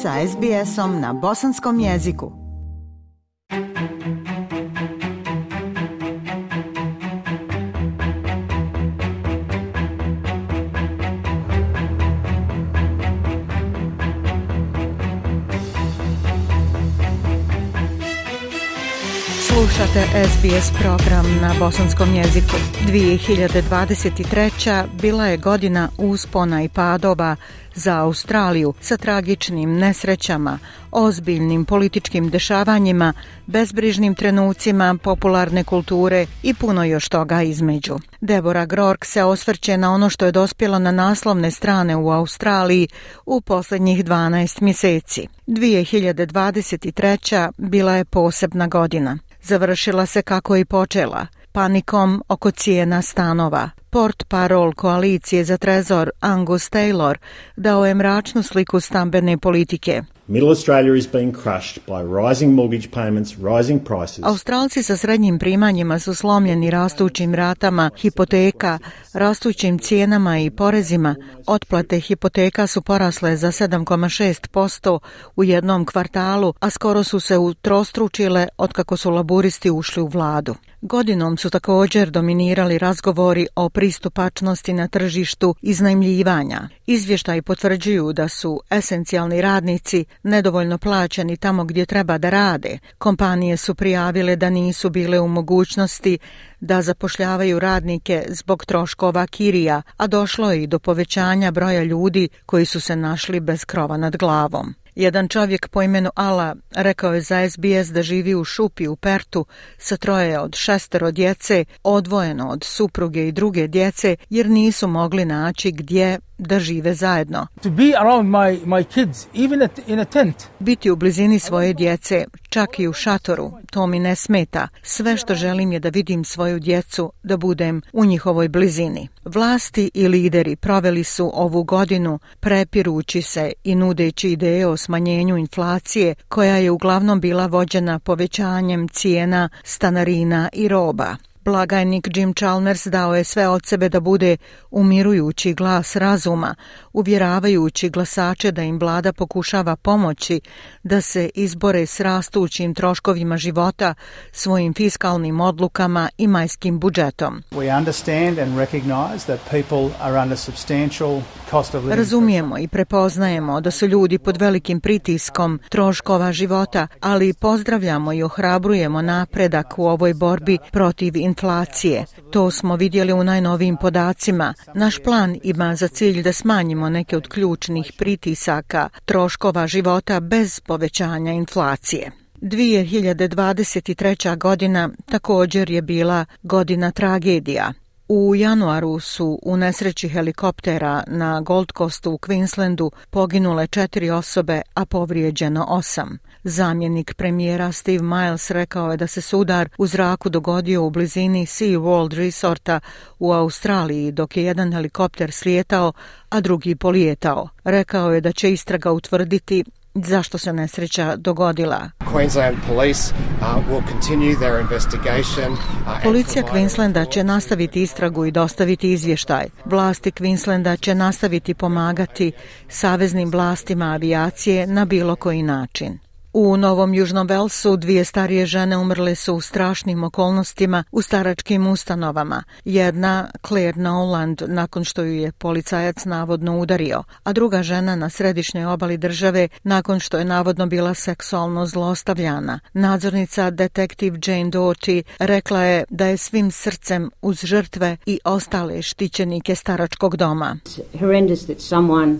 sa SBS-om na bosanskom jeziku. Slušate SBS program na bosanskom jeziku. 2023. bila je godina uspona i padova, za Australiju sa tragičnim nesrećama, ozbiljnim političkim dešavanjima, bezbrižnim trenucima popularne kulture i puno još toga između. Debora Grork se osvrće na ono što je dospjelo na naslovne strane u Australiji u posljednjih 12 mjeseci. 2023. bila je posebna godina. Završila se kako i počela – panikom oko cijena stanova. Port parol koalicije za trezor Angus Taylor dao je mračnu sliku stambene politike. Middle Australia is being crushed by rising mortgage payments, rising prices. Australci sa srednjim primanjima su slomljeni rastućim ratama hipoteka, rastućim cijenama i porezima. Otplate hipoteka su porasle za 7,6% u jednom kvartalu, a skoro su se utrostručile od kako su laburisti ušli u vladu. Godinom su također dominirali razgovori o pristupačnosti na tržištu iznajmljivanja. Izvještaj potvrđuju da su esencijalni radnici nedovoljno plaćeni tamo gdje treba da rade. Kompanije su prijavile da nisu bile u mogućnosti da zapošljavaju radnike zbog troškova kirija, a došlo je i do povećanja broja ljudi koji su se našli bez krova nad glavom. Jedan čovjek po imenu Ala rekao je za SBS da živi u šupi u Pertu sa troje od šestero djece, odvojeno od supruge i druge djece jer nisu mogli naći gdje da žive zajedno. To be around my, my kids, even at, in a tent. Biti u blizini svoje djece, čak i u šatoru, to mi ne smeta. Sve što želim je da vidim svoju djecu, da budem u njihovoj blizini. Vlasti i lideri proveli su ovu godinu prepirući se i nudeći ideje o smanjenju inflacije koja je uglavnom bila vođena povećanjem cijena stanarina i roba. Blagajnik Jim Chalmers dao je sve od sebe da bude umirujući glas razuma, uvjeravajući glasače da im vlada pokušava pomoći da se izbore s rastućim troškovima života svojim fiskalnim odlukama i majskim budžetom. Razumijemo i prepoznajemo da su ljudi pod velikim pritiskom troškova života, ali pozdravljamo i ohrabrujemo napredak u ovoj borbi protiv inflacije inflacije. To smo vidjeli u najnovijim podacima. Naš plan ima za cilj da smanjimo neke od ključnih pritisaka troškova života bez povećanja inflacije. 2023. godina također je bila godina tragedija. U januaru su u nesreći helikoptera na Gold Coastu u Queenslandu poginule četiri osobe, a povrijeđeno osam. Zamjenik premijera Steve Miles rekao je da se sudar u zraku dogodio u blizini Sea World Resorta u Australiji dok je jedan helikopter slijetao, a drugi polijetao. Rekao je da će istraga utvrditi zašto se nesreća dogodila. Uh, uh, Policija Queenslanda će nastaviti istragu i dostaviti izvještaj. Vlasti Queenslanda će nastaviti pomagati saveznim vlastima avijacije na bilo koji način. U Novom Južnom Velsu dvije starije žene umrle su u strašnim okolnostima u staračkim ustanovama. Jedna, Claire Noland, nakon što ju je policajac navodno udario, a druga žena na središnjoj obali države nakon što je navodno bila seksualno zlostavljana. Nadzornica detektiv Jane Doughty rekla je da je svim srcem uz žrtve i ostale štićenike staračkog doma. It's horrendous that someone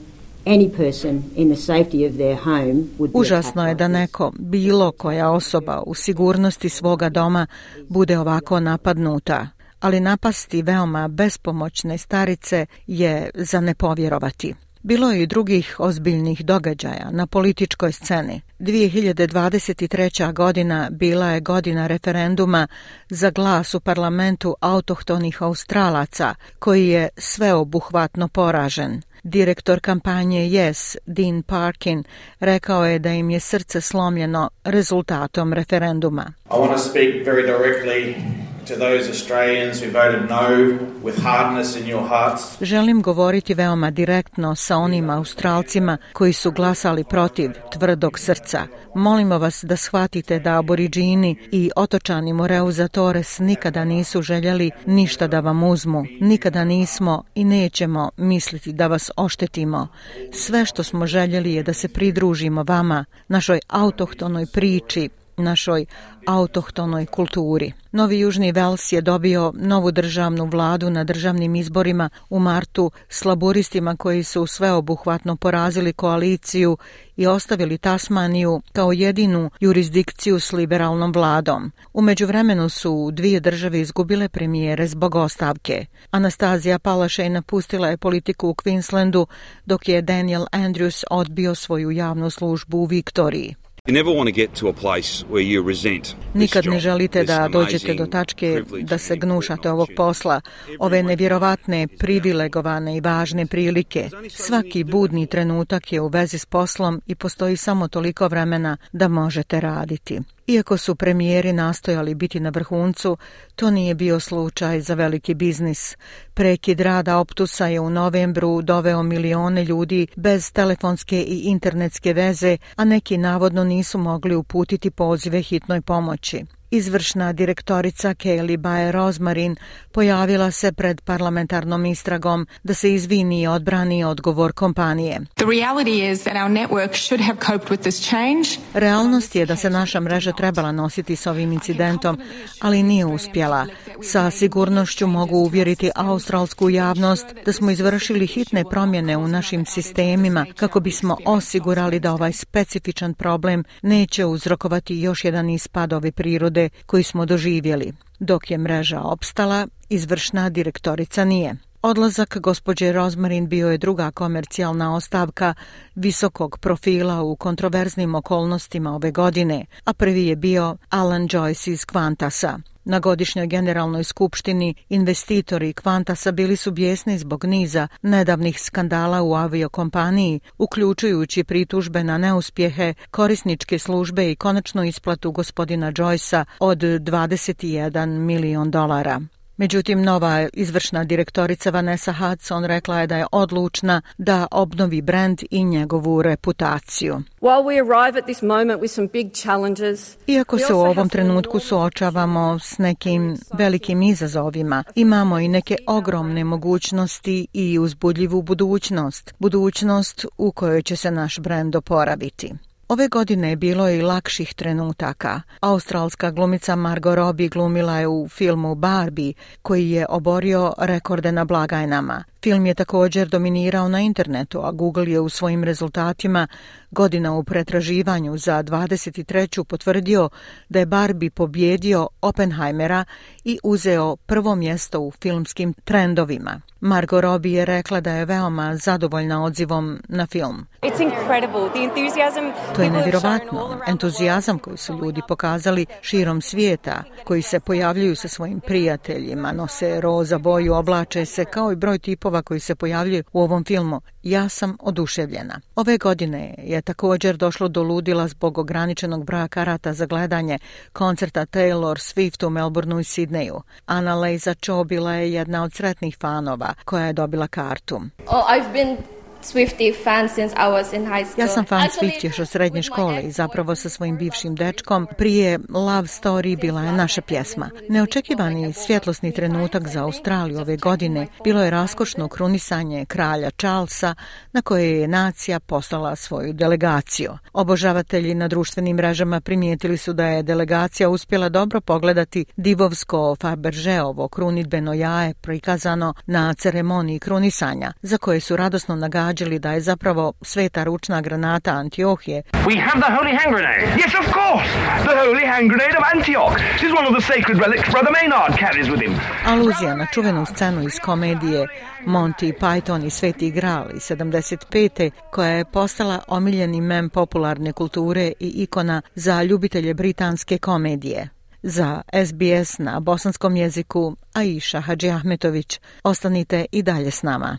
Užasno je da neko, bilo koja osoba u sigurnosti svoga doma bude ovako napadnuta, ali napasti veoma bespomoćne starice je za nepovjerovati. Bilo je i drugih ozbiljnih događaja na političkoj sceni. 2023. godina bila je godina referenduma za glas u parlamentu autohtonih Australaca, koji je sveobuhvatno poražen – Direktor kampanje Yes, Dean Parkin, rekao je da im je srce slomljeno rezultatom referenduma. I want to speak very directly to those Australians who voted no with hardness in your hearts. Želim govoriti veoma direktno sa onim Australcima koji su glasali protiv tvrdog srca. Molimo vas da shvatite da aboriđini i otočani Moreuza Torres nikada nisu željeli ništa da vam uzmu. Nikada nismo i nećemo misliti da vas oštetimo. Sve što smo željeli je da se pridružimo vama, našoj autohtonoj priči, našoj autohtonoj kulturi. Novi Južni Vels je dobio novu državnu vladu na državnim izborima u martu s laboristima koji su sveobuhvatno porazili koaliciju i ostavili Tasmaniju kao jedinu jurisdikciju s liberalnom vladom. Umeđu vremenu su dvije države izgubile premijere zbog ostavke. Anastazija Palašej napustila je politiku u Queenslandu dok je Daniel Andrews odbio svoju javnu službu u Viktoriji never want to get to a place where you resent Nikad ne želite da dođete do tačke da se gnušate ovog posla, ove nevjerovatne, privilegovane i važne prilike. Svaki budni trenutak je u vezi s poslom i postoji samo toliko vremena da možete raditi. Iako su premijeri nastojali biti na vrhuncu, to nije bio slučaj za veliki biznis. Prekid rada Optusa je u novembru doveo milione ljudi bez telefonske i internetske veze, a neki navodno nisu mogli uputiti pozive hitnoj pomoći. Izvršna direktorica Kelly Bae Rosmarin pojavila se pred parlamentarnom istragom da se izvini i odbrani odgovor kompanije. Realnost je da se naša mreža trebala nositi s ovim incidentom, ali nije uspjela. Sa sigurnošću mogu uvjeriti australsku javnost da smo izvršili hitne promjene u našim sistemima kako bismo osigurali da ovaj specifičan problem neće uzrokovati još jedan ispad ove prirode nepogode koju smo doživjeli. Dok je mreža opstala, izvršna direktorica nije. Odlazak gospođe Rozmarin bio je druga komercijalna ostavka visokog profila u kontroverznim okolnostima ove godine, a prvi je bio Alan Joyce iz Kvantasa. Na godišnjoj generalnoj skupštini investitori Kvantasa bili su bijesni zbog niza nedavnih skandala u aviokompaniji, uključujući pritužbe na neuspjehe korisničke službe i konačnu isplatu gospodina Joyce-a od 21 milion dolara. Međutim, nova izvršna direktorica Vanessa Hudson rekla je da je odlučna da obnovi brand i njegovu reputaciju. Iako se u ovom trenutku suočavamo s nekim velikim izazovima, imamo i neke ogromne mogućnosti i uzbudljivu budućnost, budućnost u kojoj će se naš brand oporaviti. Ove godine je bilo i lakših trenutaka. Australska glumica Margot Robbie glumila je u filmu Barbie, koji je oborio rekorde na blagajnama. Film je također dominirao na internetu, a Google je u svojim rezultatima godina u pretraživanju za 23. potvrdio da je Barbie pobjedio Oppenheimera i uzeo prvo mjesto u filmskim trendovima. Margo Robbie je rekla da je veoma zadovoljna odzivom na film. To je nevjerovatno. Entuzijazam koji su ljudi pokazali širom svijeta, koji se pojavljuju sa svojim prijateljima, nose roza boju, oblače se kao i broj tipova likova koji se pojavljuju u ovom filmu, ja sam oduševljena. Ove godine je također došlo do ludila zbog ograničenog broja karata za gledanje koncerta Taylor Swift u Melbourneu i Sidneju. Ana Leiza Cho bila je jedna od sretnih fanova koja je dobila kartu. Oh, I've been Swifty fan since I was in high school. Ja sam fan Swifty još od srednje škole i zapravo sa svojim bivšim dečkom prije Love Story bila je naša pjesma. Neočekivani svjetlosni trenutak za Australiju ove godine bilo je raskošno krunisanje kralja Charlesa na koje je nacija poslala svoju delegaciju. Obožavatelji na društvenim mrežama primijetili su da je delegacija uspjela dobro pogledati divovsko Fabergeovo krunitbeno jaje prikazano na ceremoniji krunisanja za koje su radosno nagađali pronađeli da je zapravo sveta ručna granata Antiohije. We have the holy hand grenade. Yes, of course. The holy hand grenade of Antioch. This is one of the sacred relics Brother Maynard carries with him. Aluzija na čuvenu scenu iz komedije Monty Python i Sveti Graal iz 75. koja je postala omiljeni mem popularne kulture i ikona za ljubitelje britanske komedije. Za SBS na bosanskom jeziku Aisha Hadži Ahmetović, ostanite i dalje s nama